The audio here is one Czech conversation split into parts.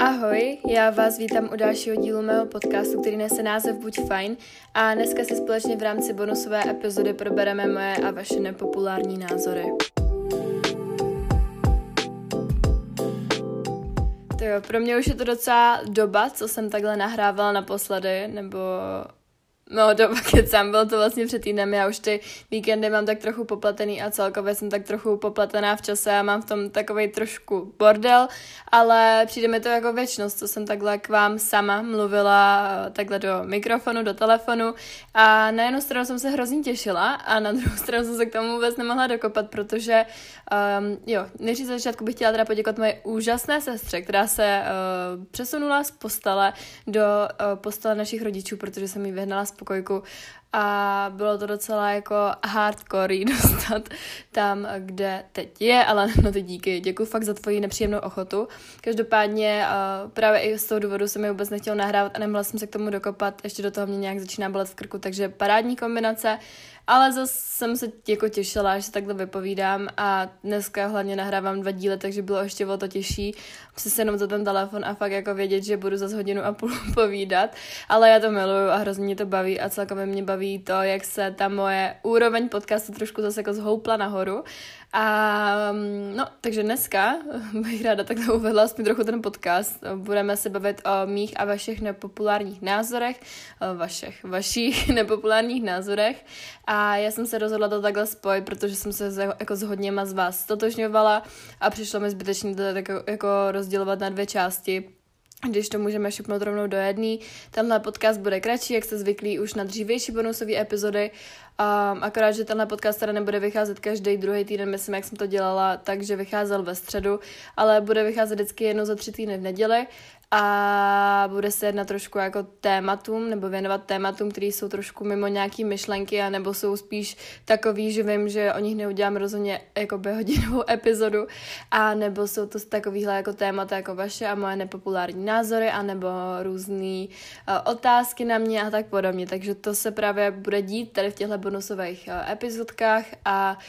Ahoj, já vás vítám u dalšího dílu mého podcastu, který nese název Buď fajn a dneska si společně v rámci bonusové epizody probereme moje a vaše nepopulární názory. To jo, pro mě už je to docela doba, co jsem takhle nahrávala naposledy, nebo No, doba kecám, bylo to vlastně před týdnem, já už ty víkendy mám tak trochu popletený a celkově jsem tak trochu popletená v čase a mám v tom takový trošku bordel, ale přijde mi to jako věčnost, co jsem takhle k vám sama mluvila takhle do mikrofonu, do telefonu a na jednu stranu jsem se hrozně těšila a na druhou stranu jsem se k tomu vůbec nemohla dokopat, protože um, jo, než za začátku bych chtěla teda poděkovat moje úžasné sestře, která se uh, přesunula z postele do uh, postele našich rodičů, protože jsem ji vyhnala z pokojku a bylo to docela jako hardcore dostat tam, kde teď je, ale no to díky, děkuji fakt za tvoji nepříjemnou ochotu. Každopádně uh, právě i z toho důvodu jsem mi vůbec nechtěl nahrávat a nemohla jsem se k tomu dokopat, ještě do toho mě nějak začíná bolet v krku, takže parádní kombinace, ale zase jsem se jako těšila, že se takhle vypovídám a dneska hlavně nahrávám dva díly, takže bylo ještě o to těžší se jenom za ten telefon a fakt jako vědět, že budu za hodinu a půl povídat, ale já to miluju a hrozně mě to baví a celkově mě baví to, jak se ta moje úroveň podcastu trošku zase jako zhoupla nahoru a no, takže dneska bych ráda takhle uvedla aspoň trochu ten podcast. Budeme se bavit o mých a vašich nepopulárních názorech, vašich, vašich nepopulárních názorech. A já jsem se rozhodla to takhle spojit, protože jsem se jako s hodněma z vás stotožňovala a přišlo mi zbytečně to jako, jako rozdělovat na dvě části když to můžeme šupnout rovnou do jedné. Tenhle podcast bude kratší, jak jste zvyklí už na dřívější bonusové epizody. Um, akorát, že tenhle podcast teda nebude vycházet každý druhý týden, myslím, jak jsem to dělala, takže vycházel ve středu, ale bude vycházet vždycky jednou za tři týdny v neděli a bude se jednat trošku jako tématům, nebo věnovat tématům, které jsou trošku mimo nějaký myšlenky, a nebo jsou spíš takový, že vím, že o nich neudělám rozhodně jako hodinovou epizodu, a nebo jsou to takovýhle jako témata jako vaše a moje nepopulární názory, a nebo různé uh, otázky na mě a tak podobně. Takže to se právě bude dít tady v těchto bonusových uh, epizodkách a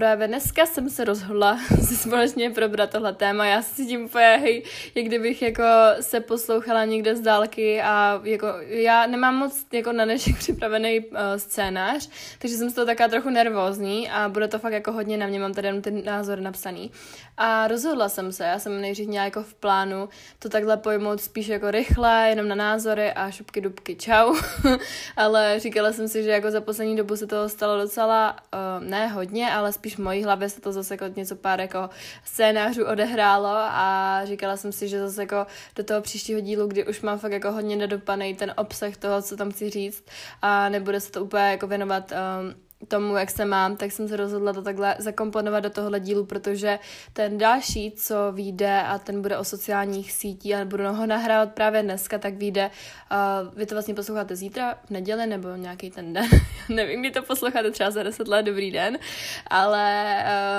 Právě dneska jsem se rozhodla si společně probrat tohle téma. Já si tím úplně, hej, jak kdybych jako se poslouchala někde z dálky a jako já nemám moc jako na dnešek připravený uh, scénář, takže jsem z toho taká trochu nervózní a bude to fakt jako hodně na mě, mám tady jenom ten názor napsaný. A rozhodla jsem se, já jsem nejdřív měla jako v plánu to takhle pojmout spíš jako rychle, jenom na názory a šupky dubky čau, ale říkala jsem si, že jako za poslední dobu se toho stalo docela, uh, ne hodně, ale spíš v mojí hlavě se to zase jako něco pár jako scénářů odehrálo a říkala jsem si, že zase jako do toho příštího dílu, kdy už mám fakt jako hodně nedopaný ten obsah toho, co tam chci říct a nebude se to úplně jako věnovat um, tomu, jak se mám, tak jsem se rozhodla to takhle zakomponovat do tohohle dílu, protože ten další, co vyjde a ten bude o sociálních sítích a budu ho nahrávat právě dneska, tak vyjde, uh, vy to vlastně posloucháte zítra v neděli nebo nějaký ten den, nevím, kdy to posloucháte, třeba za 10 let, dobrý den, ale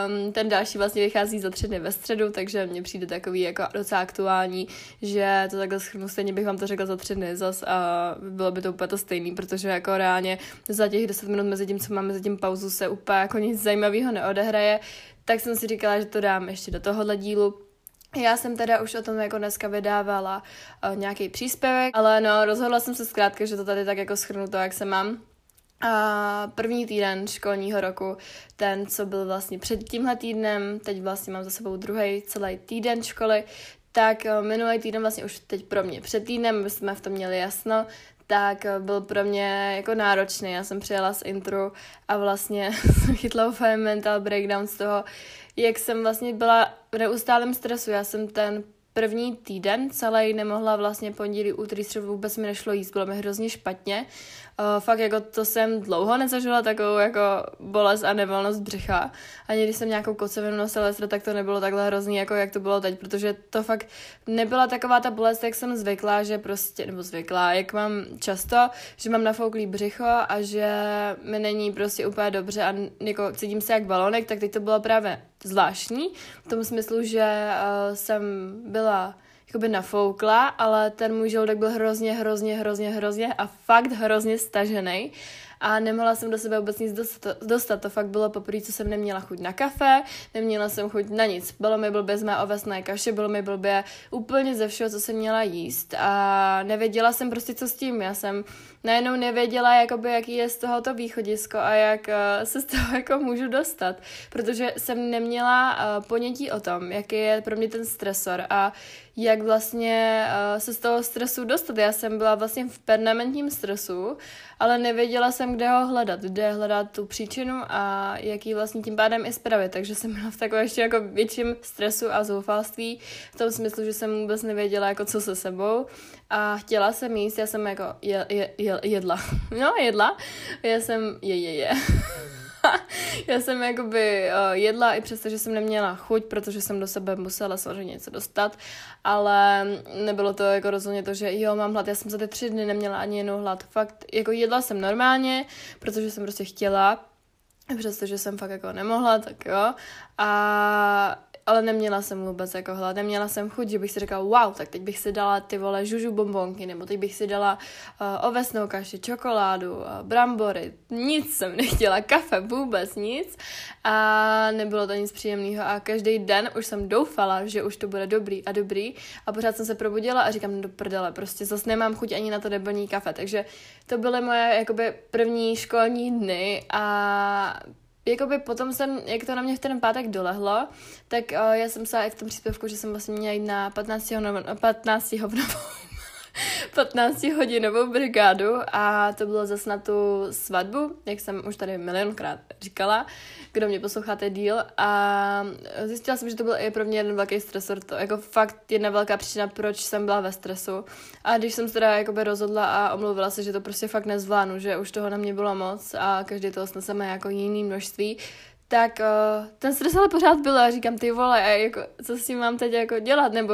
um, ten další vlastně vychází za tři dny ve středu, takže mně přijde takový jako docela aktuální, že to takhle schrnu, stejně bych vám to řekla za tři dny zas a bylo by to úplně to stejný, protože jako reálně za těch 10 minut mezi tím, co máme mezi tím pauzu se úplně jako nic zajímavého neodehraje, tak jsem si říkala, že to dám ještě do tohohle dílu. Já jsem teda už o tom jako dneska vydávala uh, nějaký příspěvek, ale no, rozhodla jsem se zkrátka, že to tady tak jako schrnu to, jak se mám. A první týden školního roku, ten, co byl vlastně před tímhle týdnem, teď vlastně mám za sebou druhý celý týden školy, tak eh, minulý týden vlastně už teď pro mě před týdnem, aby jsme v tom měli jasno, tak byl pro mě jako náročný. Já jsem přijela z intro a vlastně chytla úplně mental breakdown z toho, jak jsem vlastně byla v neustálém stresu. Já jsem ten první týden celý nemohla vlastně pondělí, úterý, středu vůbec mi nešlo jíst, bylo mi hrozně špatně. Uh, fakt jako to jsem dlouho nezažila takovou jako bolest a nevolnost břicha. Ani když jsem nějakou kocovinu nosila, tak to nebylo takhle hrozný, jako jak to bylo teď, protože to fakt nebyla taková ta bolest, jak jsem zvyklá, že prostě, nebo zvyklá, jak mám často, že mám nafouklý břicho a že mi není prostě úplně dobře a jako cítím se jak balonek, tak teď to bylo právě zvláštní, v tom smyslu, že uh, jsem byla jakoby nafoukla, ale ten můj žaludek byl hrozně, hrozně, hrozně, hrozně a fakt hrozně stažený. a nemohla jsem do sebe vůbec nic dostat. dostat. To fakt bylo poprvé, co jsem neměla chuť na kafe, neměla jsem chuť na nic. Bylo mi blbě z mé ovesné kaše, bylo mi blbě úplně ze všeho, co jsem měla jíst a nevěděla jsem prostě, co s tím. Já jsem najednou nevěděla, jakoby, jaký je z toho to východisko a jak uh, se z toho jako můžu dostat, protože jsem neměla uh, ponětí o tom, jaký je pro mě ten stresor a jak vlastně uh, se z toho stresu dostat. Já jsem byla vlastně v permanentním stresu, ale nevěděla jsem, kde ho hledat, kde hledat tu příčinu a jaký vlastně tím pádem i spravit. Takže jsem byla v takovém ještě jako větším stresu a zoufalství, v tom smyslu, že jsem vůbec nevěděla, jako co se sebou a chtěla jsem jíst, já jsem jako je, je, je, jedla. No, jedla. Já jsem je, je, je. já jsem jakoby uh, jedla i přesto, že jsem neměla chuť, protože jsem do sebe musela samozřejmě něco dostat, ale nebylo to jako rozhodně to, že jo, mám hlad, já jsem za ty tři dny neměla ani jinou hlad. Fakt, jako jedla jsem normálně, protože jsem prostě chtěla, přestože jsem fakt jako nemohla, tak jo. A ale neměla jsem vůbec jako hlad, neměla jsem chuť, že bych si říkala, wow, tak teď bych si dala ty vole žužu bombonky, nebo teď bych si dala uh, ovesnou kaši, čokoládu, uh, brambory, nic jsem nechtěla, kafe, vůbec nic. A nebylo to nic příjemného. A každý den už jsem doufala, že už to bude dobrý a dobrý. A pořád jsem se probudila a říkám, do prdele, prostě zase nemám chuť ani na to debilní kafe, takže to byly moje jakoby první školní dny a jakoby potom jsem, jak to na mě v ten pátek dolehlo, tak uh, já jsem se i v tom příspěvku, že jsem vlastně měla jít na 15, hovno, 15 hovnovou 15 hodinovou brigádu a to bylo zase na tu svatbu, jak jsem už tady milionkrát říkala, kdo mě posloucháte díl. A zjistila jsem, že to byl i pro mě jeden velký stresor, to jako fakt jedna velká příčina, proč jsem byla ve stresu. A když jsem se teda jakoby rozhodla a omluvila se, že to prostě fakt nezvládnu, že už toho na mě bylo moc a každý toho sneseme jako jiný množství, tak uh, ten stres ale pořád byl a říkám, ty vole, a jako, co s tím mám teď jako dělat, nebo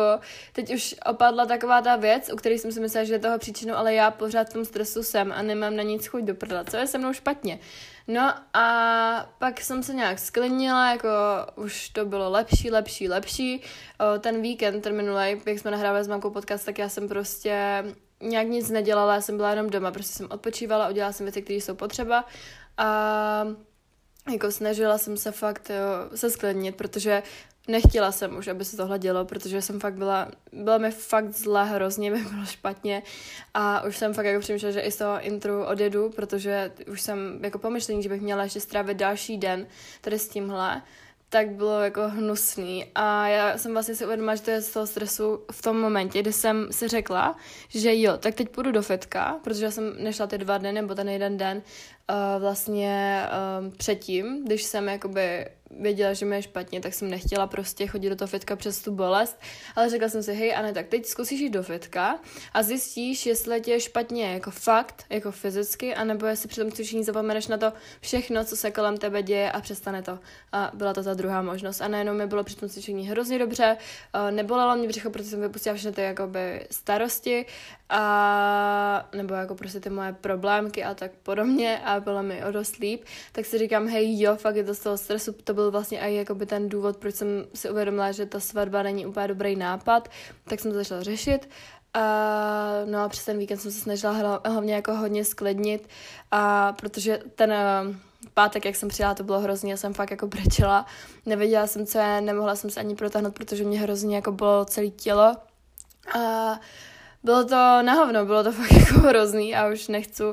teď už opadla taková ta věc, u které jsem si myslela, že je toho příčinou, ale já pořád v tom stresu jsem a nemám na nic chuť do prdla, co je se mnou špatně. No a pak jsem se nějak sklinila, jako už to bylo lepší, lepší, lepší. O, ten víkend, ten minulý, jak jsme nahrávali s mamkou podcast, tak já jsem prostě nějak nic nedělala, jsem byla jenom doma, prostě jsem odpočívala, udělala jsem věci, které jsou potřeba a jako snažila jsem se fakt jo, se sklidnit, protože nechtěla jsem už, aby se tohle dělo, protože jsem fakt byla, byla mi fakt zle, hrozně mi bylo špatně. A už jsem fakt jako přemýšlela, že i z toho intru odjedu, protože už jsem jako pomyšlení, že bych měla ještě strávit další den tady s tímhle tak bylo jako hnusný. A já jsem vlastně si uvědomila, že to je z toho stresu v tom momentě, kdy jsem si řekla, že jo, tak teď půjdu do fitka, protože jsem nešla ty dva dny nebo ten jeden den uh, vlastně um, předtím, když jsem jakoby věděla, že mi je špatně, tak jsem nechtěla prostě chodit do toho fitka přes tu bolest, ale řekla jsem si, hej, Ane, tak teď zkusíš jít do fitka a zjistíš, jestli tě je špatně jako fakt, jako fyzicky, anebo jestli při tom cvičení zapomeneš na to všechno, co se kolem tebe děje a přestane to. A byla to ta druhá možnost. A najednou mi bylo při tom cvičení hrozně dobře, nebolelo mě břicho, protože jsem vypustila všechny ty jakoby starosti a nebo jako prostě ty moje problémky a tak podobně a bylo mi o dost líp, tak si říkám, hej jo, fakt je to z toho stresu, to byl vlastně i jakoby ten důvod, proč jsem si uvědomila, že ta svatba není úplně dobrý nápad, tak jsem to začala řešit. A no a přes ten víkend jsem se snažila hlavně jako hodně sklidnit. A protože ten uh, pátek, jak jsem přijela, to bylo hrozně, jsem fakt jako brečela, nevěděla jsem, co je, nemohla jsem se ani protáhnout, protože mě hrozně jako bylo celé tělo. A bylo to na hovno, bylo to fakt jako hrozný a už nechci,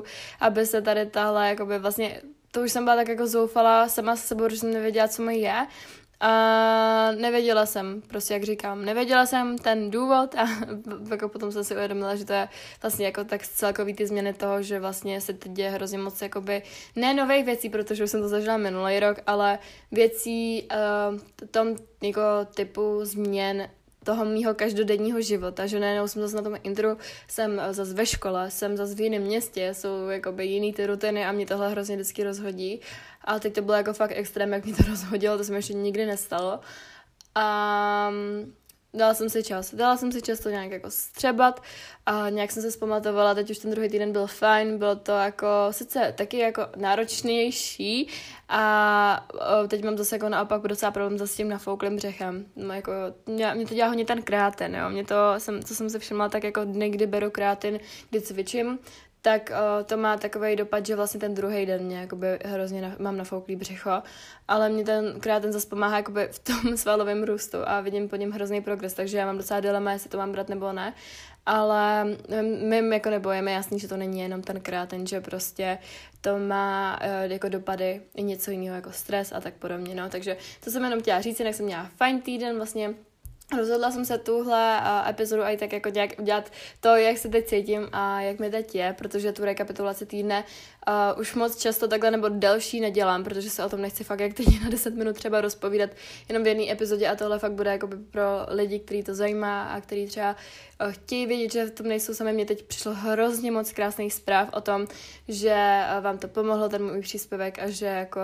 aby se tady tahle, jakoby vlastně, to už jsem byla tak jako zoufala sama se sebou, že jsem nevěděla, co mi je. A nevěděla jsem, prostě jak říkám, nevěděla jsem ten důvod a jako potom jsem si uvědomila, že to je vlastně jako tak celkový ty změny toho, že vlastně se teď děje hrozně moc jakoby, ne nových věcí, protože už jsem to zažila minulý rok, ale věcí uh, tom jako typu změn toho mýho každodenního života, že najednou jsem zase na tom intru, jsem zase ve škole, jsem zase v jiném městě, jsou jakoby jiný ty rutiny a mě tohle hrozně vždycky rozhodí. A teď to bylo jako fakt extrém, jak mě to rozhodilo, to se mi ještě nikdy nestalo. A dala jsem si čas. Dala jsem si čas to nějak jako střebat a nějak jsem se zpamatovala, teď už ten druhý týden byl fajn, bylo to jako sice taky jako náročnější a teď mám zase jako naopak docela problém zase s tím nafouklým břechem. No, jako, mě, mě to dělá hodně ten kráten, jo. Mě to, jsem, co jsem se všimla, tak jako dny, kdy beru krátin, kdy cvičím, tak uh, to má takový dopad, že vlastně ten druhý den mě jakoby hrozně na, mám nafouklý břicho, ale mě ten ten zase pomáhá jakoby v tom svalovém růstu a vidím po něm hrozný progres, takže já mám docela dilema, jestli to mám brát nebo ne. Ale my jako nebojeme, jasný, že to není jenom ten kráten, že prostě to má uh, jako dopady i něco jiného, jako stres a tak podobně, no. Takže to jsem jenom chtěla říct, jinak jsem měla fajn týden, vlastně Rozhodla jsem se tuhle uh, epizodu i tak jako dělat, udělat to, jak se teď cítím a jak mi teď je, protože tu rekapitulaci týdne uh, už moc často takhle nebo delší nedělám, protože se o tom nechci fakt jak teď na 10 minut třeba rozpovídat jenom v jedné epizodě a tohle fakt bude jako pro lidi, který to zajímá a který třeba uh, chtějí vědět, že v tom nejsou sami. Mně teď přišlo hrozně moc krásných zpráv o tom, že uh, vám to pomohlo, ten můj příspěvek a že jako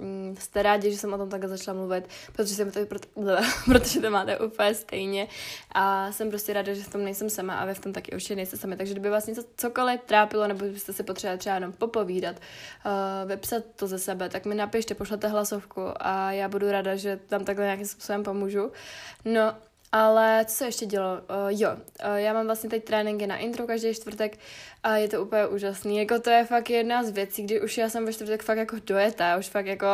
um, jste rádi, že jsem o tom takhle začala mluvit, protože, jsem to, proto, protože to máte úplně stejně a jsem prostě ráda, že v tom nejsem sama a vy v tom taky určitě nejste sami. Takže kdyby vás něco cokoliv trápilo nebo byste si potřebovali třeba jenom popovídat, uh, vypsat to ze sebe, tak mi napište, pošlete hlasovku a já budu ráda, že tam takhle nějakým způsobem pomůžu. No ale co se ještě dělo? Uh, jo, uh, já mám vlastně teď tréninky na intro každý čtvrtek a je to úplně úžasný. Jako to je fakt jedna z věcí, kdy už já jsem ve čtvrtek fakt jako dojetá, už fakt jako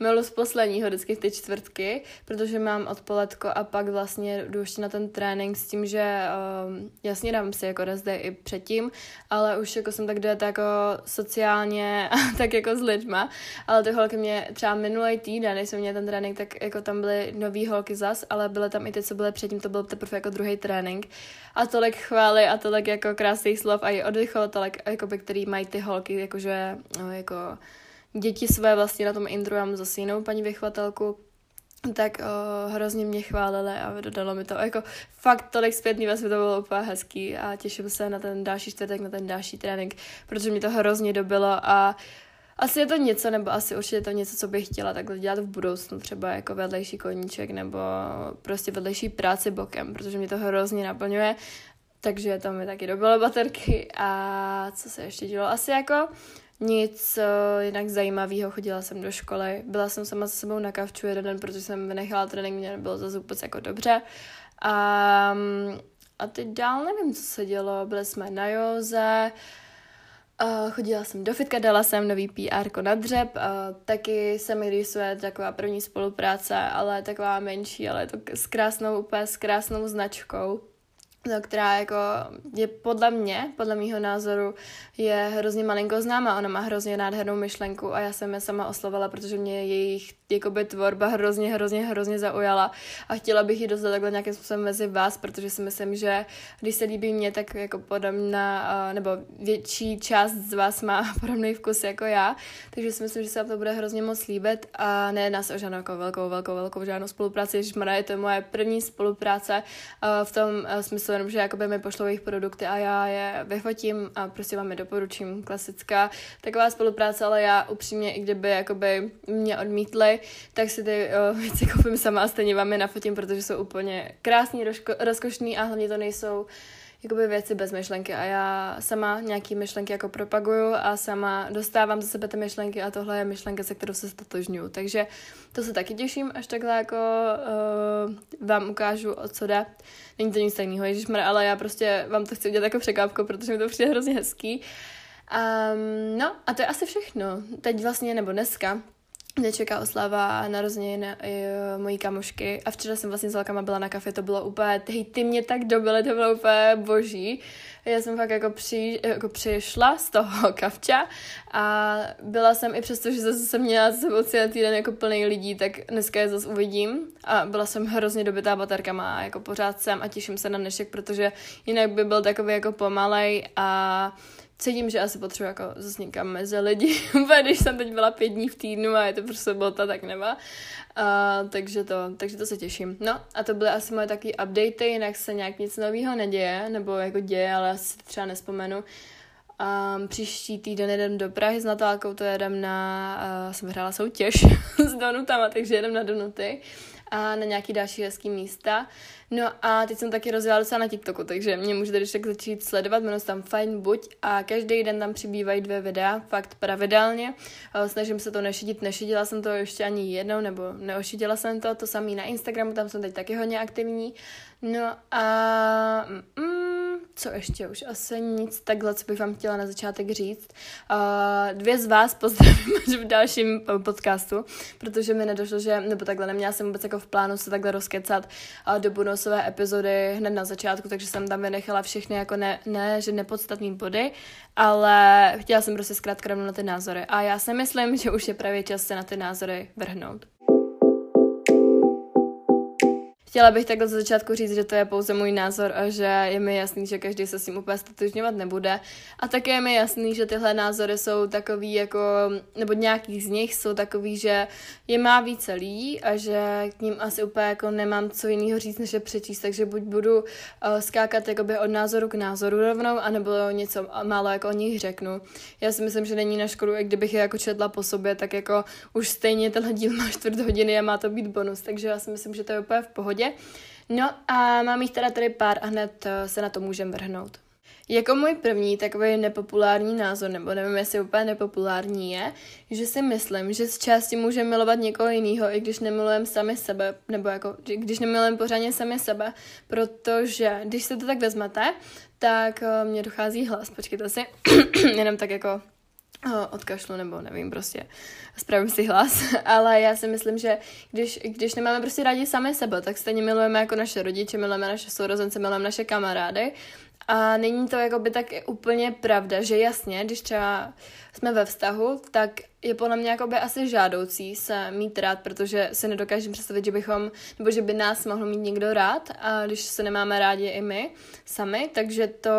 milu z posledního vždycky ty čtvrtky, protože mám odpoledko a pak vlastně jdu ještě na ten trénink s tím, že um, jasně dám si jako rest i předtím, ale už jako jsem tak dojetá jako sociálně a tak jako s lidma, ale ty holky mě třeba minulý týden, než jsem měla ten trénink, tak jako tam byly nový holky zas, ale byly tam i ty, co byly předtím, to byl teprve jako druhý trénink. A tolik chvály a tolik jako krásných slov a i odvychovatelek, jakoby, který mají ty holky, jakože no, jako děti své vlastně na tom intru, mám zase jinou paní vychovatelku, tak uh, hrozně mě chválili a dodalo mi to. Jako fakt tolik zpětný vás to bylo úplně hezký a těším se na ten další čtvrtek, na ten další trénink, protože mi to hrozně dobilo a asi je to něco, nebo asi určitě je to něco, co bych chtěla takhle dělat v budoucnu, třeba jako vedlejší koníček, nebo prostě vedlejší práci bokem, protože mě to hrozně naplňuje, takže tam mi taky dobilo baterky a co se ještě dělo? Asi jako nic uh, jinak zajímavého, chodila jsem do školy, byla jsem sama se sebou na kavču jeden den, protože jsem vynechala trénink, mě nebylo zase vůbec jako dobře. A, a teď dál nevím, co se dělo, byli jsme na józe, Uh, chodila jsem do fitka, dala jsem nový PR na dřep, uh, taky se mi rýsuje taková první spolupráce, ale taková menší, ale to s krásnou, úplně s krásnou značkou no, která jako je podle mě, podle mýho názoru, je hrozně malinko známa. Ona má hrozně nádhernou myšlenku a já jsem je sama oslovila, protože mě jejich jakoby tvorba hrozně, hrozně, hrozně zaujala a chtěla bych ji dostat takhle nějakým způsobem mezi vás, protože si myslím, že když se líbí mě, tak jako podobná, nebo větší část z vás má podobný vkus jako já, takže si myslím, že se vám to bude hrozně moc líbit a nejedná se o žádnou jako velkou, velkou, velkou žádnou spolupráci, Ježišmarja, je to moje první spolupráce v tom smyslu, jenom, že jakoby mi pošlou jejich produkty a já je vyfotím a prostě vám je doporučím. Klasická taková spolupráce, ale já upřímně, i kdyby jakoby mě odmítli, tak si ty o, věci koupím sama a stejně vám je nafotím, protože jsou úplně krásný, rozko, rozkošný a hlavně to nejsou jakoby věci bez myšlenky a já sama nějaký myšlenky jako propaguju a sama dostávám za sebe ty myšlenky a tohle je myšlenka, se kterou se stotožňuju. Takže to se taky těším, až takhle jako uh, vám ukážu, o co jde. Není to nic stejného, ježišmar, ale já prostě vám to chci udělat jako překvapko, protože mi to přijde hrozně hezký. Um, no a to je asi všechno. Teď vlastně, nebo dneska, mě čeká oslava narozeniny mojí kamošky a včera jsem vlastně s Velkama byla na kafe, to bylo úplně, hej, ty mě tak dobily, to bylo úplně boží. Já jsem fakt jako, při, jako přišla z toho kavča a byla jsem i přesto, že zase jsem měla s sebou celý týden jako plný lidí, tak dneska je zase uvidím a byla jsem hrozně dobitá baterkama a jako pořád jsem a těším se na dnešek, protože jinak by byl takový jako pomalej a cítím, že asi potřebuji jako zase někam mezi lidi, když jsem teď byla pět dní v týdnu a je to prostě sobota, tak nemá. Uh, takže, to, takže to se těším. No a to byly asi moje taky updaty, jinak se nějak nic nového neděje, nebo jako děje, ale asi třeba nespomenu. Um, příští týden jedem do Prahy s Natálkou, to jedem na, uh, jsem hrála soutěž s donutama, takže jedem na donuty a na nějaký další hezký místa. No a teď jsem taky rozjela docela na TikToku, takže mě můžete když tak začít sledovat, jmenuji tam Fajn buď a každý den tam přibývají dvě videa, fakt pravidelně. Snažím se to nešidit, nešidila jsem to ještě ani jednou, nebo neošidila jsem to, to samý na Instagramu, tam jsem teď taky hodně aktivní. No a mm, co ještě už? Asi nic takhle, co bych vám chtěla na začátek říct. Uh, dvě z vás pozdravím až v dalším podcastu, protože mi nedošlo, že, nebo takhle neměla jsem vůbec jako v plánu se takhle rozkecat uh, do bonusové epizody hned na začátku, takže jsem tam vynechala všechny jako ne, ne že nepodstatný body, ale chtěla jsem prostě zkrátka na ty názory. A já si myslím, že už je právě čas se na ty názory vrhnout. Chtěla bych takhle za začátku říct, že to je pouze můj názor a že je mi jasný, že každý se s tím úplně statožňovat nebude. A také je mi jasný, že tyhle názory jsou takový jako, nebo nějaký z nich jsou takový, že je má více lidí a že k ním asi úplně jako nemám co jiného říct, než je přečíst, takže buď budu uh, skákat jakoby od názoru k názoru rovnou, anebo něco málo jako o nich řeknu. Já si myslím, že není na škodu, i kdybych je jako četla po sobě, tak jako už stejně tenhle díl má čtvrt hodiny a má to být bonus, takže já si myslím, že to je úplně v pohodě pohodě. No a mám jich teda tady pár a hned eh, se na to můžeme vrhnout. Jako můj první takový nepopulární názor, nebo nevím, jestli úplně nepopulární je, že si myslím, že z části můžeme milovat někoho jiného, i když nemilujeme sami sebe, nebo jako, když nemilujeme pořádně sami sebe, protože když se to tak vezmete, tak uh, mě dochází hlas, počkejte si, jenom tak jako odkašlu nebo nevím, prostě spravím si hlas, ale já si myslím, že když, když nemáme prostě rádi sami sebe, tak stejně milujeme jako naše rodiče, milujeme naše sourozence, milujeme naše kamarády. A není to jako by tak úplně pravda, že jasně, když třeba jsme ve vztahu, tak je podle mě jakoby asi žádoucí se mít rád, protože si nedokážeme představit, že bychom, nebo že by nás mohl mít někdo rád a když se nemáme rádi i my sami, takže to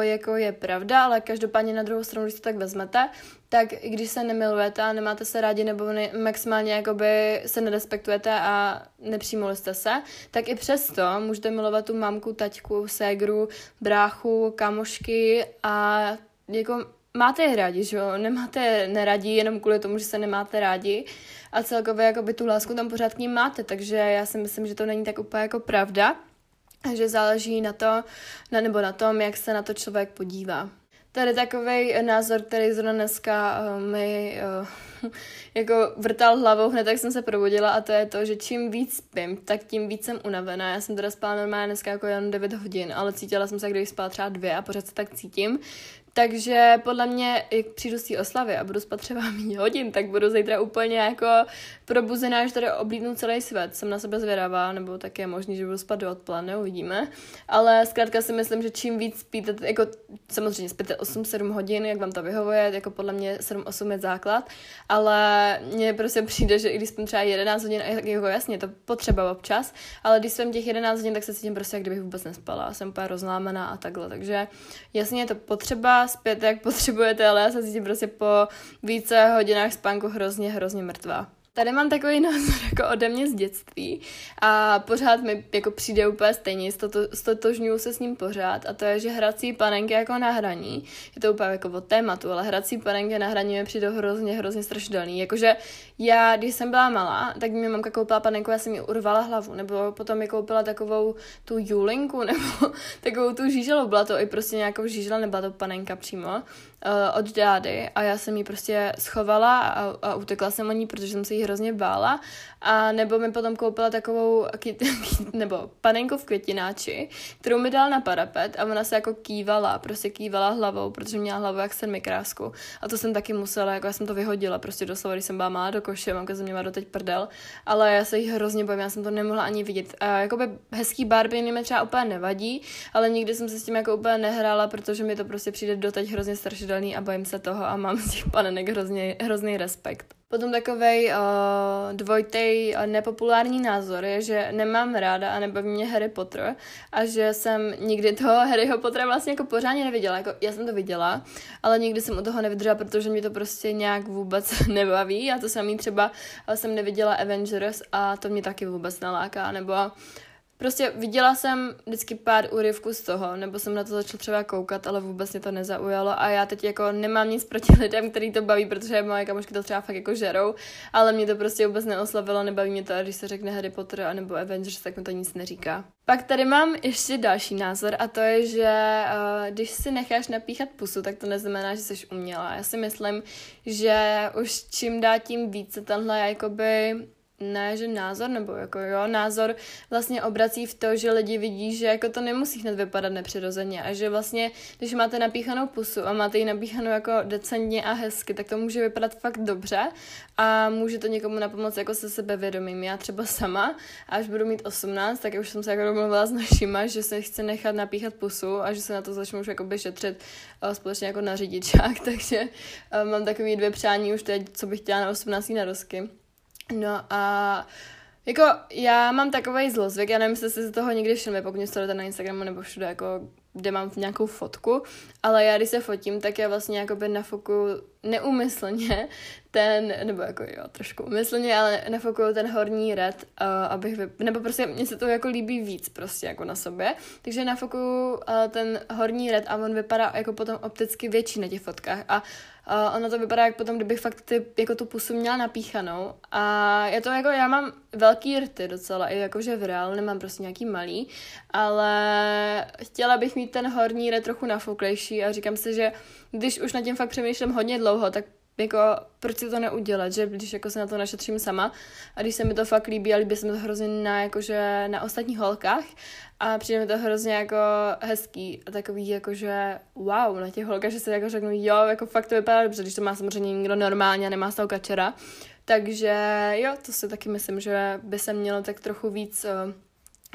jako je pravda, ale každopádně na druhou stranu, když to tak vezmete, tak i když se nemilujete a nemáte se rádi nebo ne, maximálně jakoby se nerespektujete a nepřijmuli jste se, tak i přesto můžete milovat tu mamku, taťku, ségru, bráchu, kamošky a jako máte je rádi, že jo? Nemáte je neradí jenom kvůli tomu, že se nemáte rádi a celkově jakoby tu lásku tam pořád k ním máte, takže já si myslím, že to není tak úplně jako pravda, že záleží na to, na, nebo na tom, jak se na to člověk podívá. Tady takový názor, který zrovna dneska uh, mi uh, jako vrtal hlavou hned, tak jsem se probudila a to je to, že čím víc spím, tak tím víc jsem unavená. Já jsem teda spala normálně dneska jako jen 9 hodin, ale cítila jsem se, když spala třeba dvě a pořád se tak cítím. Takže podle mě, jak přijdu z té oslavy a budu spát třeba méně hodin, tak budu zítra úplně jako probuzená, že tady oblídnu celý svět. Jsem na sebe zvědavá, nebo tak je možný, že budu spát do odpoledne, uvidíme. Ale zkrátka si myslím, že čím víc spíte, jako samozřejmě spíte 8-7 hodin, jak vám to vyhovuje, jako podle mě 7-8 je základ, ale mně prostě přijde, že i když spím třeba 11 hodin, jako jasně, to potřeba občas, ale když jsem těch 11 hodin, tak se cítím prostě, jak kdybych vůbec nespala. Jsem úplně rozlámená a takhle. Takže jasně je to potřeba, zpět, jak potřebujete, ale já se cítím prostě po více hodinách spánku hrozně, hrozně mrtvá. Tady mám takový názor jako ode mě z dětství a pořád mi jako přijde úplně stejně, stotožňuju se s ním pořád a to je, že hrací panenky jako na hraní, je to úplně jako od tématu, ale hrací panenky na hraní mi přijde hrozně, hrozně strašidelný. Jakože já, když jsem byla malá, tak mi mamka koupila panenku, já jsem mi urvala hlavu, nebo potom mi koupila takovou tu julinku, nebo takovou tu žíželu, byla to i prostě nějakou žížela, nebyla to panenka přímo, uh, od dády a já jsem ji prostě schovala a, a utekla jsem o ní, protože jsem se jí hrozně bála a nebo mi potom koupila takovou kyt, nebo panenku v květináči, kterou mi dal na parapet a ona se jako kývala, prostě kývala hlavou, protože měla hlavu jak krásku a to jsem taky musela, jako já jsem to vyhodila prostě doslova, když jsem byla malá do koše, mamka ze mě má doteď prdel, ale já se jí hrozně bojím, já jsem to nemohla ani vidět. A jakoby hezký Barbie mi třeba úplně nevadí, ale nikdy jsem se s tím jako úplně nehrála, protože mi to prostě přijde doteď hrozně strašidelný a bojím se toho a mám z těch panenek hrozně, hrozný respekt. Potom takový uh, dvojitý uh, nepopulární názor je, že nemám ráda a nebaví mě Harry Potter a že jsem nikdy toho Harryho Pottera vlastně jako pořádně neviděla. Jako, já jsem to viděla, ale nikdy jsem u toho nevydržela, protože mě to prostě nějak vůbec nebaví a to samý třeba jsem neviděla Avengers a to mě taky vůbec naláká, nebo Prostě viděla jsem vždycky pár úryvků z toho, nebo jsem na to začala třeba koukat, ale vůbec mě to nezaujalo a já teď jako nemám nic proti lidem, který to baví, protože moje kamošky to třeba fakt jako žerou, ale mě to prostě vůbec neoslavilo, nebaví mě to a když se řekne Harry Potter a nebo Avengers, tak mi to nic neříká. Pak tady mám ještě další názor a to je, že uh, když si necháš napíchat pusu, tak to neznamená, že jsi uměla. Já si myslím, že už čím dá tím více tenhle jakoby ne, že názor, nebo jako jo, názor vlastně obrací v to, že lidi vidí, že jako to nemusí hned vypadat nepřirozeně a že vlastně, když máte napíchanou pusu a máte ji napíchanou jako decentně a hezky, tak to může vypadat fakt dobře a může to někomu napomoct jako se sebevědomím. Já třeba sama, až budu mít 18, tak už jsem se jako domluvila s našima, že se chce nechat napíchat pusu a že se na to začnu už jakoby šetřit uh, společně jako na řidičák, takže uh, mám takový dvě přání už teď, co bych chtěla na 18. narozky. No a jako já mám takový zlozvyk, já nevím, jestli si toho někdy všimli, pokud mě sledujete na Instagramu nebo všude, jako kde mám nějakou fotku, ale já když se fotím, tak já vlastně jakoby nafokuju neumyslně ten, nebo jako jo, trošku umyslně, ale nafokuju ten horní red, uh, abych, vy, nebo prostě mně se to jako líbí víc prostě jako na sobě, takže nafokuju uh, ten horní red a on vypadá jako potom opticky větší na těch fotkách a Uh, ono to vypadá jak potom, kdybych fakt ty, jako tu pusu měla napíchanou. A je to jako, já mám velký rty docela, i jakože v reálu nemám prostě nějaký malý, ale chtěla bych mít ten horní red trochu nafouklejší a říkám si, že když už na tím fakt přemýšlím hodně dlouho, tak jako proč si to neudělat, že když jako se na to našetřím sama a když se mi to fakt líbí a líbí se mi to hrozně na, jakože na ostatních holkách a přijde mi to hrozně jako hezký a takový jakože wow na těch holkách, že se jako řeknu jo, jako fakt to vypadá dobře, když to má samozřejmě někdo normálně a nemá z toho kačera. Takže jo, to si taky myslím, že by se mělo tak trochu víc uh,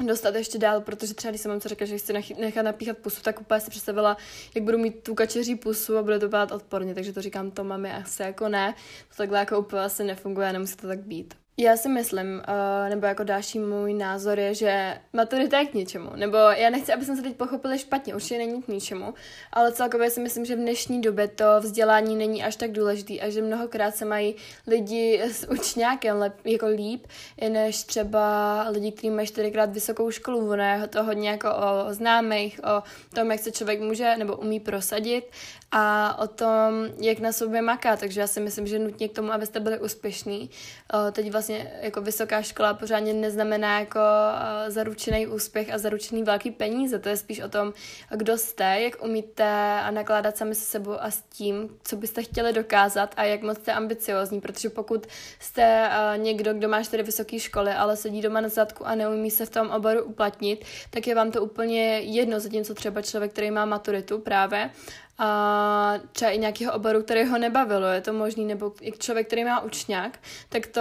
dostat ještě dál, protože třeba když jsem co řekla, že chci nechat napíchat pusu, tak úplně si představila, jak budu mít tu kačeří pusu a bude to vypadat odporně, takže to říkám to mami asi jako ne, to takhle jako úplně asi nefunguje, nemusí to tak být. Já si myslím, uh, nebo jako další můj názor je, že maturita je k ničemu. Nebo já nechci, aby jsme se teď pochopili špatně, určitě není k ničemu, ale celkově si myslím, že v dnešní době to vzdělání není až tak důležitý a že mnohokrát se mají lidi s učňákem lep, jako líp, než třeba lidi, kteří mají čtyřikrát vysokou školu. Ono je to hodně jako o známých, o tom, jak se člověk může nebo umí prosadit a o tom, jak na sobě maká. Takže já si myslím, že nutně k tomu, abyste byli úspěšní. Uh, teď vlastně vlastně jako vysoká škola pořádně neznamená jako uh, zaručený úspěch a zaručený velký peníze. To je spíš o tom, kdo jste, jak umíte a nakládat sami se sebou a s tím, co byste chtěli dokázat a jak moc jste ambiciozní, protože pokud jste uh, někdo, kdo má čtyři vysoké školy, ale sedí doma na zadku a neumí se v tom oboru uplatnit, tak je vám to úplně jedno, zatímco třeba člověk, který má maturitu právě a třeba i nějakého oboru, který ho nebavilo, je to možný, nebo člověk, který má učňák, tak to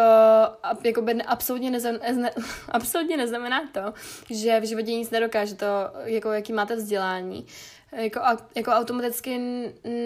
jakoby absolutně, nezam, ne, absolutně neznamená to, že v životě nic nedokáže, to, jako jaký máte vzdělání. Jako, jako automaticky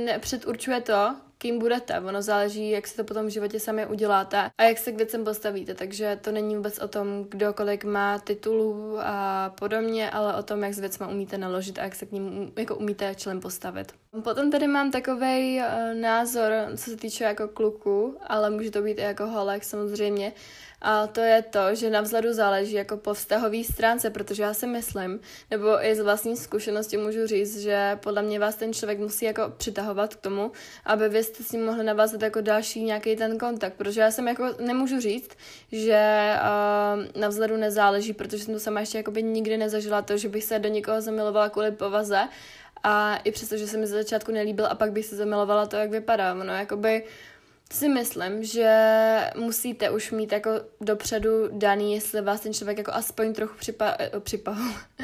nepředurčuje to, kým budete. Ono záleží, jak si to potom v životě sami uděláte a jak se k věcem postavíte. Takže to není vůbec o tom, kdo kolik má titulů a podobně, ale o tom, jak s věcma umíte naložit a jak se k ním jako umíte člen postavit. Potom tady mám takový eh, názor, co se týče jako kluku, ale může to být i jako holek samozřejmě. A to je to, že na vzhledu záleží jako po vztahové stránce, protože já si myslím, nebo i z vlastní zkušenosti můžu říct, že podle mě vás ten člověk musí jako přitahovat k tomu, aby vy jste s ním mohli navázat jako další nějaký ten kontakt, protože já jsem jako nemůžu říct, že uh, na vzhledu nezáleží, protože jsem to sama ještě jako by nikdy nezažila to, že bych se do někoho zamilovala kvůli povaze, a i přesto, že se mi ze začátku nelíbil a pak bych se zamilovala to, jak vypadá. No, jakoby si myslím, že musíte už mít jako dopředu daný, jestli vás ten člověk jako aspoň trochu připa, eh, připa,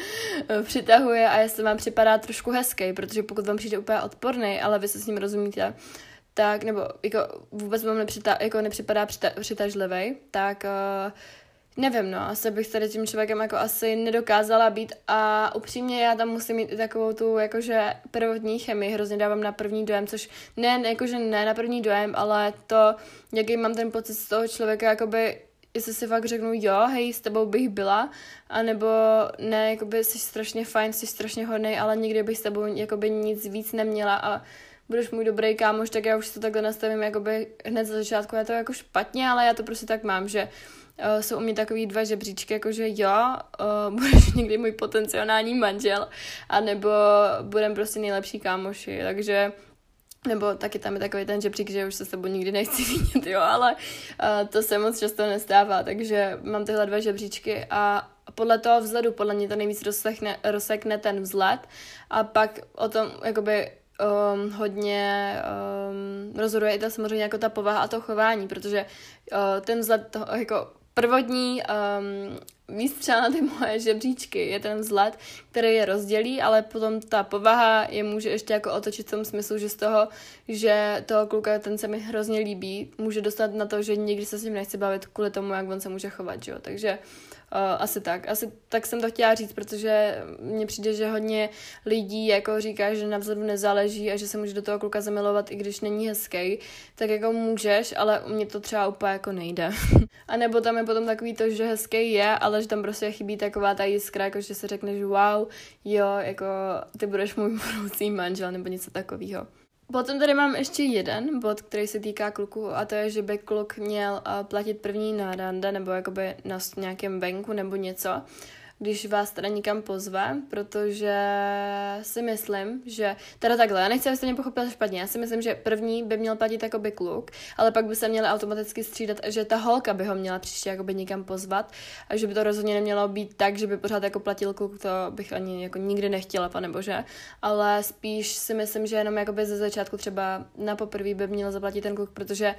přitahuje a jestli vám připadá trošku hezký, protože pokud vám přijde úplně odporný, ale vy se s ním rozumíte, tak, nebo jako vůbec vám nepřita, jako nepřipadá přita, přitažlivý, tak uh, Nevím, no, asi bych tady tím člověkem jako asi nedokázala být a upřímně já tam musím mít i takovou tu jakože prvotní chemii, hrozně dávám na první dojem, což ne, jakože ne na první dojem, ale to, jaký mám ten pocit z toho člověka, jakoby jestli si fakt řeknu, jo, hej, s tebou bych byla, anebo ne, jakoby jsi strašně fajn, jsi strašně hodný, ale nikdy bych s tebou jakoby nic víc neměla a budeš můj dobrý kámoš, tak já už to takhle nastavím jakoby hned za začátku, je to jako špatně, ale já to prostě tak mám, že uh, jsou u mě takový dva žebříčky, jakože jo, uh, budeš někdy můj potenciální manžel, anebo budem prostě nejlepší kámoši, takže nebo taky tam je takový ten žebřík, že už se s tebou nikdy nechci vidět, jo, ale uh, to se moc často nestává, takže mám tyhle dva žebříčky a podle toho vzhledu, podle mě to nejvíc rozsekne, rozsekne ten vzhled a pak o tom, jakoby um, hodně um, rozhoduje i ta samozřejmě jako ta povaha a to chování, protože uh, ten vzhled toho, jako prvotní um, výstřel na ty moje žebříčky je ten vzhled, který je rozdělí, ale potom ta povaha je může ještě jako otočit v tom smyslu, že z toho, že toho kluka ten se mi hrozně líbí, může dostat na to, že nikdy se s ním nechci bavit kvůli tomu, jak on se může chovat, že jo? Takže Uh, asi tak. Asi tak jsem to chtěla říct, protože mně přijde, že hodně lidí jako říká, že na vzhledu nezáleží a že se může do toho kluka zamilovat, i když není hezký, tak jako můžeš, ale u mě to třeba úplně jako nejde. a nebo tam je potom takový to, že hezký je, ale že tam prostě chybí taková ta jiskra, jako že si řekneš wow, jo, jako ty budeš můj budoucí manžel nebo něco takového. Potom tady mám ještě jeden bod, který se týká kluku a to je, že by kluk měl uh, platit první na rande nebo jakoby na nějakém venku nebo něco když vás teda nikam pozve, protože si myslím, že, teda takhle, já nechci, abyste mě pochopil špatně, já si myslím, že první by měl platit jakoby kluk, ale pak by se měl automaticky střídat, že ta holka by ho měla příště jakoby nikam pozvat a že by to rozhodně nemělo být tak, že by pořád jako platil kluk, to bych ani jako nikdy nechtěla, pane bože, ale spíš si myslím, že jenom jakoby ze začátku třeba na poprvé by měl zaplatit ten kluk, protože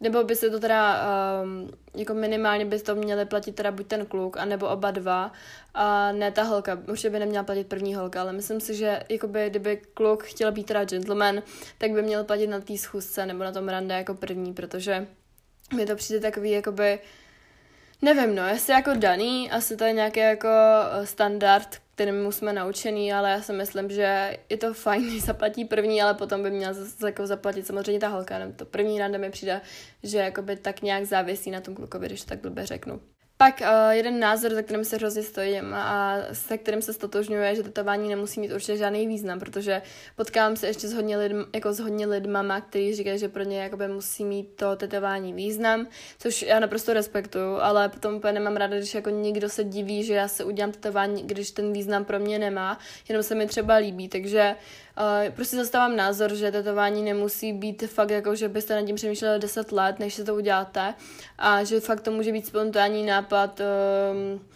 nebo by se to teda, um, jako minimálně by to měli platit teda buď ten kluk, anebo oba dva, a ne ta holka. Určitě by neměla platit první holka, ale myslím si, že jakoby, kdyby kluk chtěl být teda gentleman, tak by měl platit na té schůzce nebo na tom rande jako první, protože mi to přijde takový, jakoby, nevím, no, jestli jako daný, asi to je nějaký jako standard, kterým jsme naučený, ale já si myslím, že je to fajn, když zaplatí první, ale potom by měla zase jako zaplatit samozřejmě ta holka. To první rande mi přijde, že jakoby tak nějak závisí na tom klukovi, když to tak blbě řeknu. Pak uh, jeden názor, za kterým se hrozně stojím a se kterým se stotožňuje, že tetování nemusí mít určitě žádný význam, protože potkávám se ještě s hodně, lidm, jako s hodně lidmama, kteří říkají, že pro ně jakoby musí mít to tetování význam, což já naprosto respektuju, ale potom úplně nemám ráda, když jako někdo se diví, že já se udělám tetování, když ten význam pro mě nemá, jenom se mi třeba líbí, takže Uh, prostě zastávám názor, že tetování nemusí být fakt jako, že byste nad tím přemýšleli 10 let, než se to uděláte a že fakt to může být spontánní nápad, um,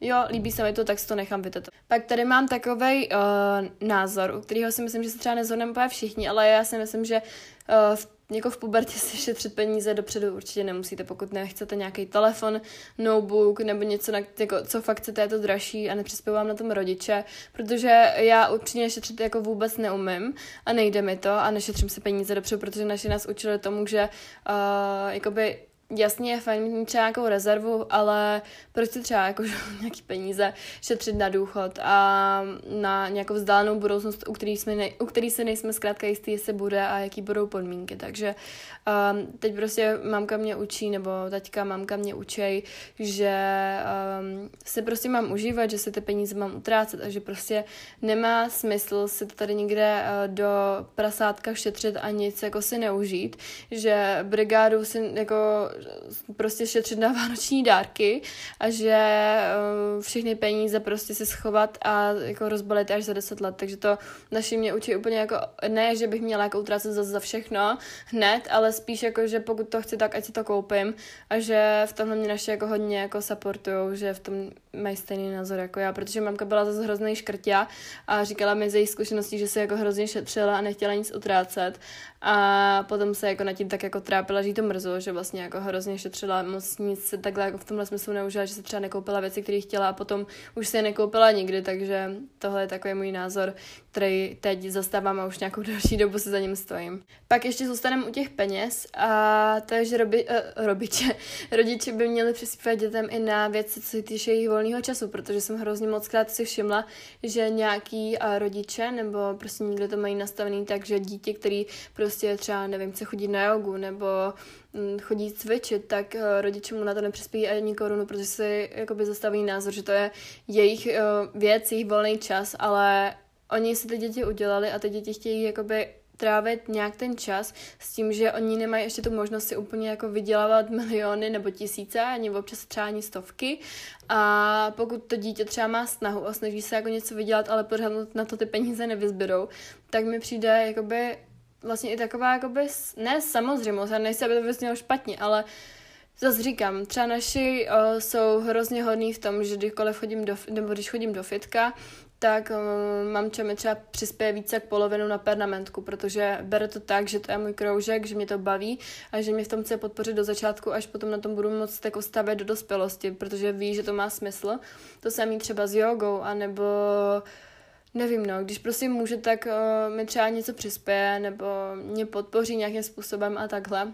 jo, líbí se mi to, tak si to nechám vytetovat. Pak tady mám takový uh, názor, u kterého si myslím, že se třeba nezhodneme všichni, ale já si myslím, že uh, v jako v pubertě si šetřit peníze dopředu určitě nemusíte, pokud nechcete nějaký telefon, notebook nebo něco, na, jako, co fakt chcete, je to dražší a nepřispěvám na tom rodiče, protože já určitě šetřit jako vůbec neumím a nejde mi to a nešetřím si peníze dopředu, protože naši nás učili tomu, že uh, jakoby jasně je fajn mít třeba nějakou rezervu, ale prostě třeba jako nějaký peníze šetřit na důchod a na nějakou vzdálenou budoucnost, u který, jsme ne, u který se nejsme zkrátka jistý, jestli bude a jaký budou podmínky. Takže um, teď prostě mamka mě učí, nebo taťka mamka mě učí, že um, si prostě mám užívat, že si ty peníze mám utrácet a že prostě nemá smysl si to tady někde uh, do prasátka šetřit a nic jako si neužít, že brigádu si jako prostě šetřit na vánoční dárky a že uh, všechny peníze prostě si schovat a jako rozbalit až za 10 let. Takže to naši mě učí úplně jako, ne, že bych měla jako utrácet za, za všechno hned, ale spíš jako, že pokud to chci, tak ať si to koupím a že v tomhle mě naše jako hodně jako supportujou, že v tom mají stejný názor jako já, protože mamka byla zase hrozný škrtě a říkala mi ze jejich zkušeností, že se jako hrozně šetřila a nechtěla nic utrácet a potom se jako nad tím tak jako trápila, že jí to mrzlo, že vlastně jako hrozně šetřila, moc nic se takhle jako v tomhle smyslu neužila, že se třeba nekoupila věci, které chtěla a potom už se je nekoupila nikdy, takže tohle je takový můj názor, který teď zastávám a už nějakou další dobu se za ním stojím. Pak ještě zůstaneme u těch peněz a to je, že robi, uh, robiče, rodiče by měli přispívat dětem i na věci, co se týče jejich volného času, protože jsem hrozně moc krát si všimla, že nějaký uh, rodiče nebo prostě někdo to mají nastavený tak, že dítě, který prostě třeba, nevím, chce chodit na jogu nebo chodí cvičit, tak uh, rodiče mu na to nepřispějí ani korunu, protože si jakoby zastaví názor, že to je jejich uh, věc, jejich volný čas, ale oni si ty děti udělali a ty děti chtějí jakoby trávit nějak ten čas s tím, že oni nemají ještě tu možnost si úplně jako vydělávat miliony nebo tisíce, ani občas třeba ani stovky. A pokud to dítě třeba má snahu a snaží se jako něco vydělat, ale pořád na to ty peníze nevyzběrou, tak mi přijde jakoby vlastně i taková jakoby, ne samozřejmost, já nejsi, aby to vyznělo špatně, ale Zase říkám, třeba naši o, jsou hrozně hodní v tom, že kdykoliv chodím do, nebo když chodím do fitka, tak um, mamča mi třeba přispěje více jak polovinu na pernamentku, protože bere to tak, že to je můj kroužek, že mě to baví a že mě v tom chce podpořit do začátku, až potom na tom budu moct jako stavět do dospělosti, protože ví, že to má smysl. To samý třeba s jogou, anebo nevím, no, když prostě může, tak uh, mi třeba něco přispěje, nebo mě podpoří nějakým způsobem a takhle.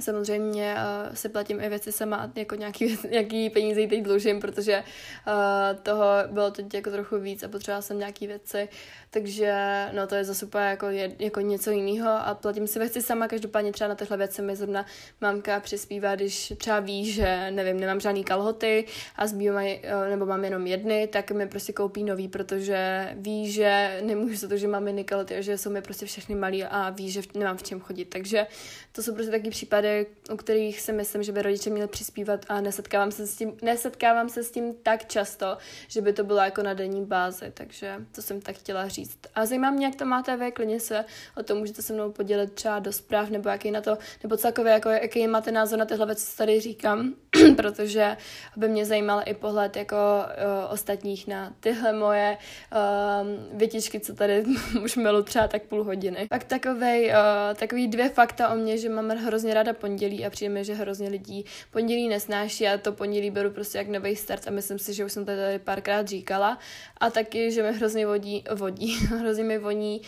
Samozřejmě uh, se platím i věci sama, jako nějaký, nějaký peníze teď dlužím, protože uh, toho bylo teď jako trochu víc a potřebovala jsem nějaký věci, takže no to je zase úplně jako, je, jako něco jiného a platím si věci sama, každopádně třeba na tyhle věci mi zrovna mamka přispívá, když třeba ví, že nevím, nemám žádný kalhoty a zbývají, uh, nebo mám jenom jedny, tak mi prostě koupí nový, protože ví, že nemůžu za to, že mám jedny kalhoty a že jsou mi prostě všechny malý a ví, že nemám v čem chodit, takže to jsou prostě taky případy, u kterých si myslím, že by rodiče měli přispívat a nesetkávám se s tím, nesetkávám se s tím tak často, že by to bylo jako na denní bázi, takže to jsem tak chtěla říct. A zajímá mě, jak to máte vy, klidně se o tom můžete se mnou podělit třeba do zpráv, nebo jaký na to, nebo celkově, jako, jaký máte názor na tyhle věci, co tady říkám, protože by mě zajímal i pohled jako uh, ostatních na tyhle moje uh, větičky, co tady už milu třeba tak půl hodiny. Pak takovej, uh, takový dvě fakta o mě, že mám hrozně ráda pondělí a přijde mi, že hrozně lidí pondělí nesnáší a to pondělí beru prostě jak nový start a myslím si, že už jsem to tady párkrát říkala. A taky, že mi hrozně vodí, vodí, hrozně mi voní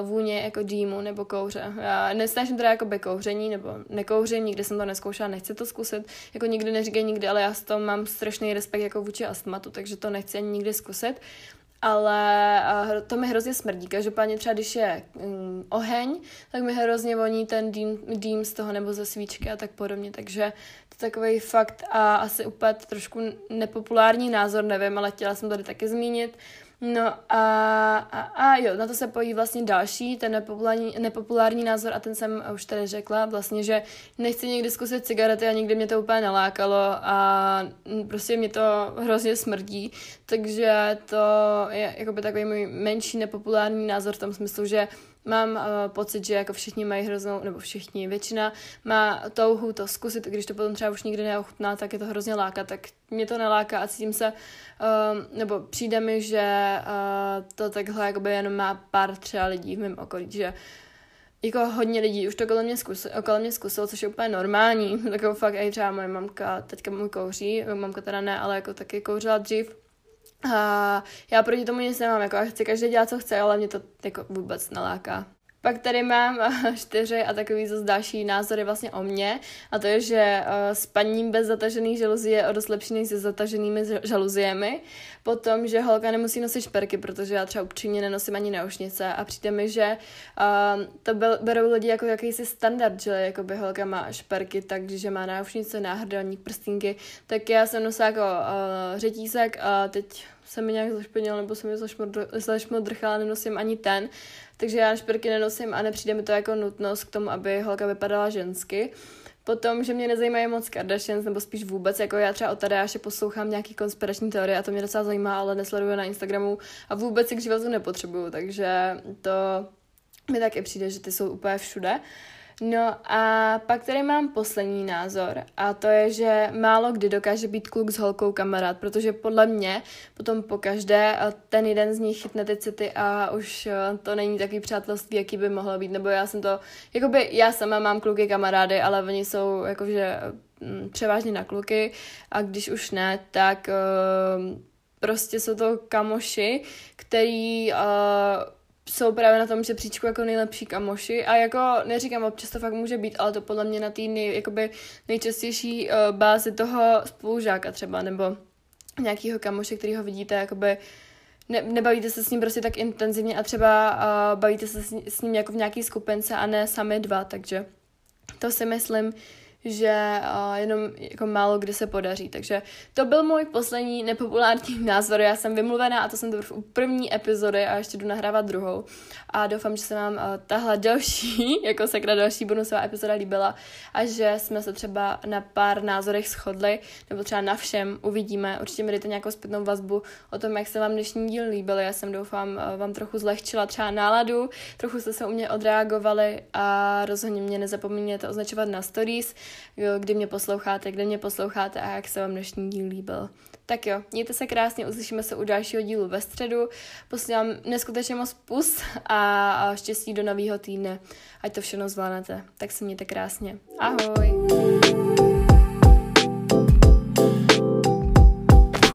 uh, vůně jako dýmu nebo kouře. Já nesnáším teda jako kouření nebo nekouřím, nikdy jsem to neskoušela, nechci to zkusit. Jako nikdy neříkej nikdy, ale já s tom mám strašný respekt jako vůči astmatu, takže to nechci ani nikdy zkusit ale to mi hrozně smrdí. Každopádně třeba, když je um, oheň, tak mi hrozně voní ten dým, dým z toho nebo ze svíčky a tak podobně, takže to je takový fakt a asi úplně trošku nepopulární názor, nevím, ale chtěla jsem tady taky zmínit. No a, a, a jo, na to se pojí vlastně další, ten nepopulární, nepopulární názor a ten jsem už tady řekla, vlastně, že nechci někdy zkusit cigarety a nikdy mě to úplně nalákalo a prostě mě to hrozně smrdí, takže to je jakoby takový můj menší nepopulární názor v tom smyslu, že mám uh, pocit, že jako všichni mají hroznou, nebo všichni, většina má touhu to zkusit, když to potom třeba už nikdy neochutná, tak je to hrozně láká, tak mě to neláká a cítím se, uh, nebo přijde mi, že uh, to takhle jakoby jenom má pár třeba lidí v mém okolí, že jako hodně lidí už to okolo mě, zkusilo, okolo mě zkusilo, což je úplně normální. Takovou fakt, i třeba moje mamka, teďka můj kouří, mamka teda ne, ale jako taky kouřila dřív, a já proti tomu nic nemám, jako já chci každý dělat, co chce, ale mě to jako vůbec naláká. Pak tady mám čtyři a takový zase další názory vlastně o mně a to je, že uh, spaním bez zatažených žaluzí je o dost lepší než se zataženými žaluziemi. Potom, že holka nemusí nosit šperky, protože já třeba upřímně nenosím ani naušnice a přijde mi, že uh, to berou lidi jako jakýsi standard, že jako by holka má šperky, takže má náušnice, náhrdelník, prstínky, tak já jsem nosila jako uh, řetízek a teď se mi nějak zašpinil, nebo se mi zašmodrchala, nenosím ani ten. Takže já šperky nenosím a nepřijde mi to jako nutnost k tomu, aby holka vypadala žensky. Potom, že mě nezajímají moc Kardashians, nebo spíš vůbec, jako já třeba o Tadeáše poslouchám nějaký konspirační teorie a to mě docela zajímá, ale nesleduju na Instagramu a vůbec si k životu nepotřebuju, takže to mi taky přijde, že ty jsou úplně všude. No a pak tady mám poslední názor a to je, že málo kdy dokáže být kluk s holkou kamarád, protože podle mě potom po každé ten jeden z nich chytne ty city a už eh, to není takový přátelství, jaký by mohlo být, nebo já jsem to, jakoby já sama mám kluky kamarády, ale oni jsou jakože mm, převážně na kluky a když už ne, tak prostě jsou to kamoši, který uh, jsou právě na tom žebříčku jako nejlepší kamoši a jako neříkám, občas to fakt může být, ale to podle mě na té nej, nejčastější uh, bázi toho spolužáka třeba, nebo nějakého kamoše, který ho vidíte, jakoby ne, nebavíte se s ním prostě tak intenzivně a třeba uh, bavíte se s, s ním jako v nějaký skupence a ne sami dva, takže to si myslím, že uh, jenom jako málo kdy se podaří. Takže to byl můj poslední nepopulární názor. Já jsem vymluvená a to jsem to u první epizody a ještě jdu nahrávat druhou. A doufám, že se vám uh, tahle další, jako sekra další bonusová epizoda líbila a že jsme se třeba na pár názorech shodli, nebo třeba na všem uvidíme. Určitě mi dejte nějakou zpětnou vazbu o tom, jak se vám dnešní díl líbil. Já jsem doufám, uh, vám trochu zlehčila třeba náladu, trochu jste se u mě odreagovali a rozhodně mě nezapomeňte označovat na stories kdy mě posloucháte, kde mě posloucháte a jak se vám dnešní díl líbil. Tak jo, mějte se krásně, uslyšíme se u dalšího dílu ve středu. Posílám neskutečně moc pus a štěstí do nového týdne, ať to všechno zvládnete. Tak se mějte krásně. Ahoj!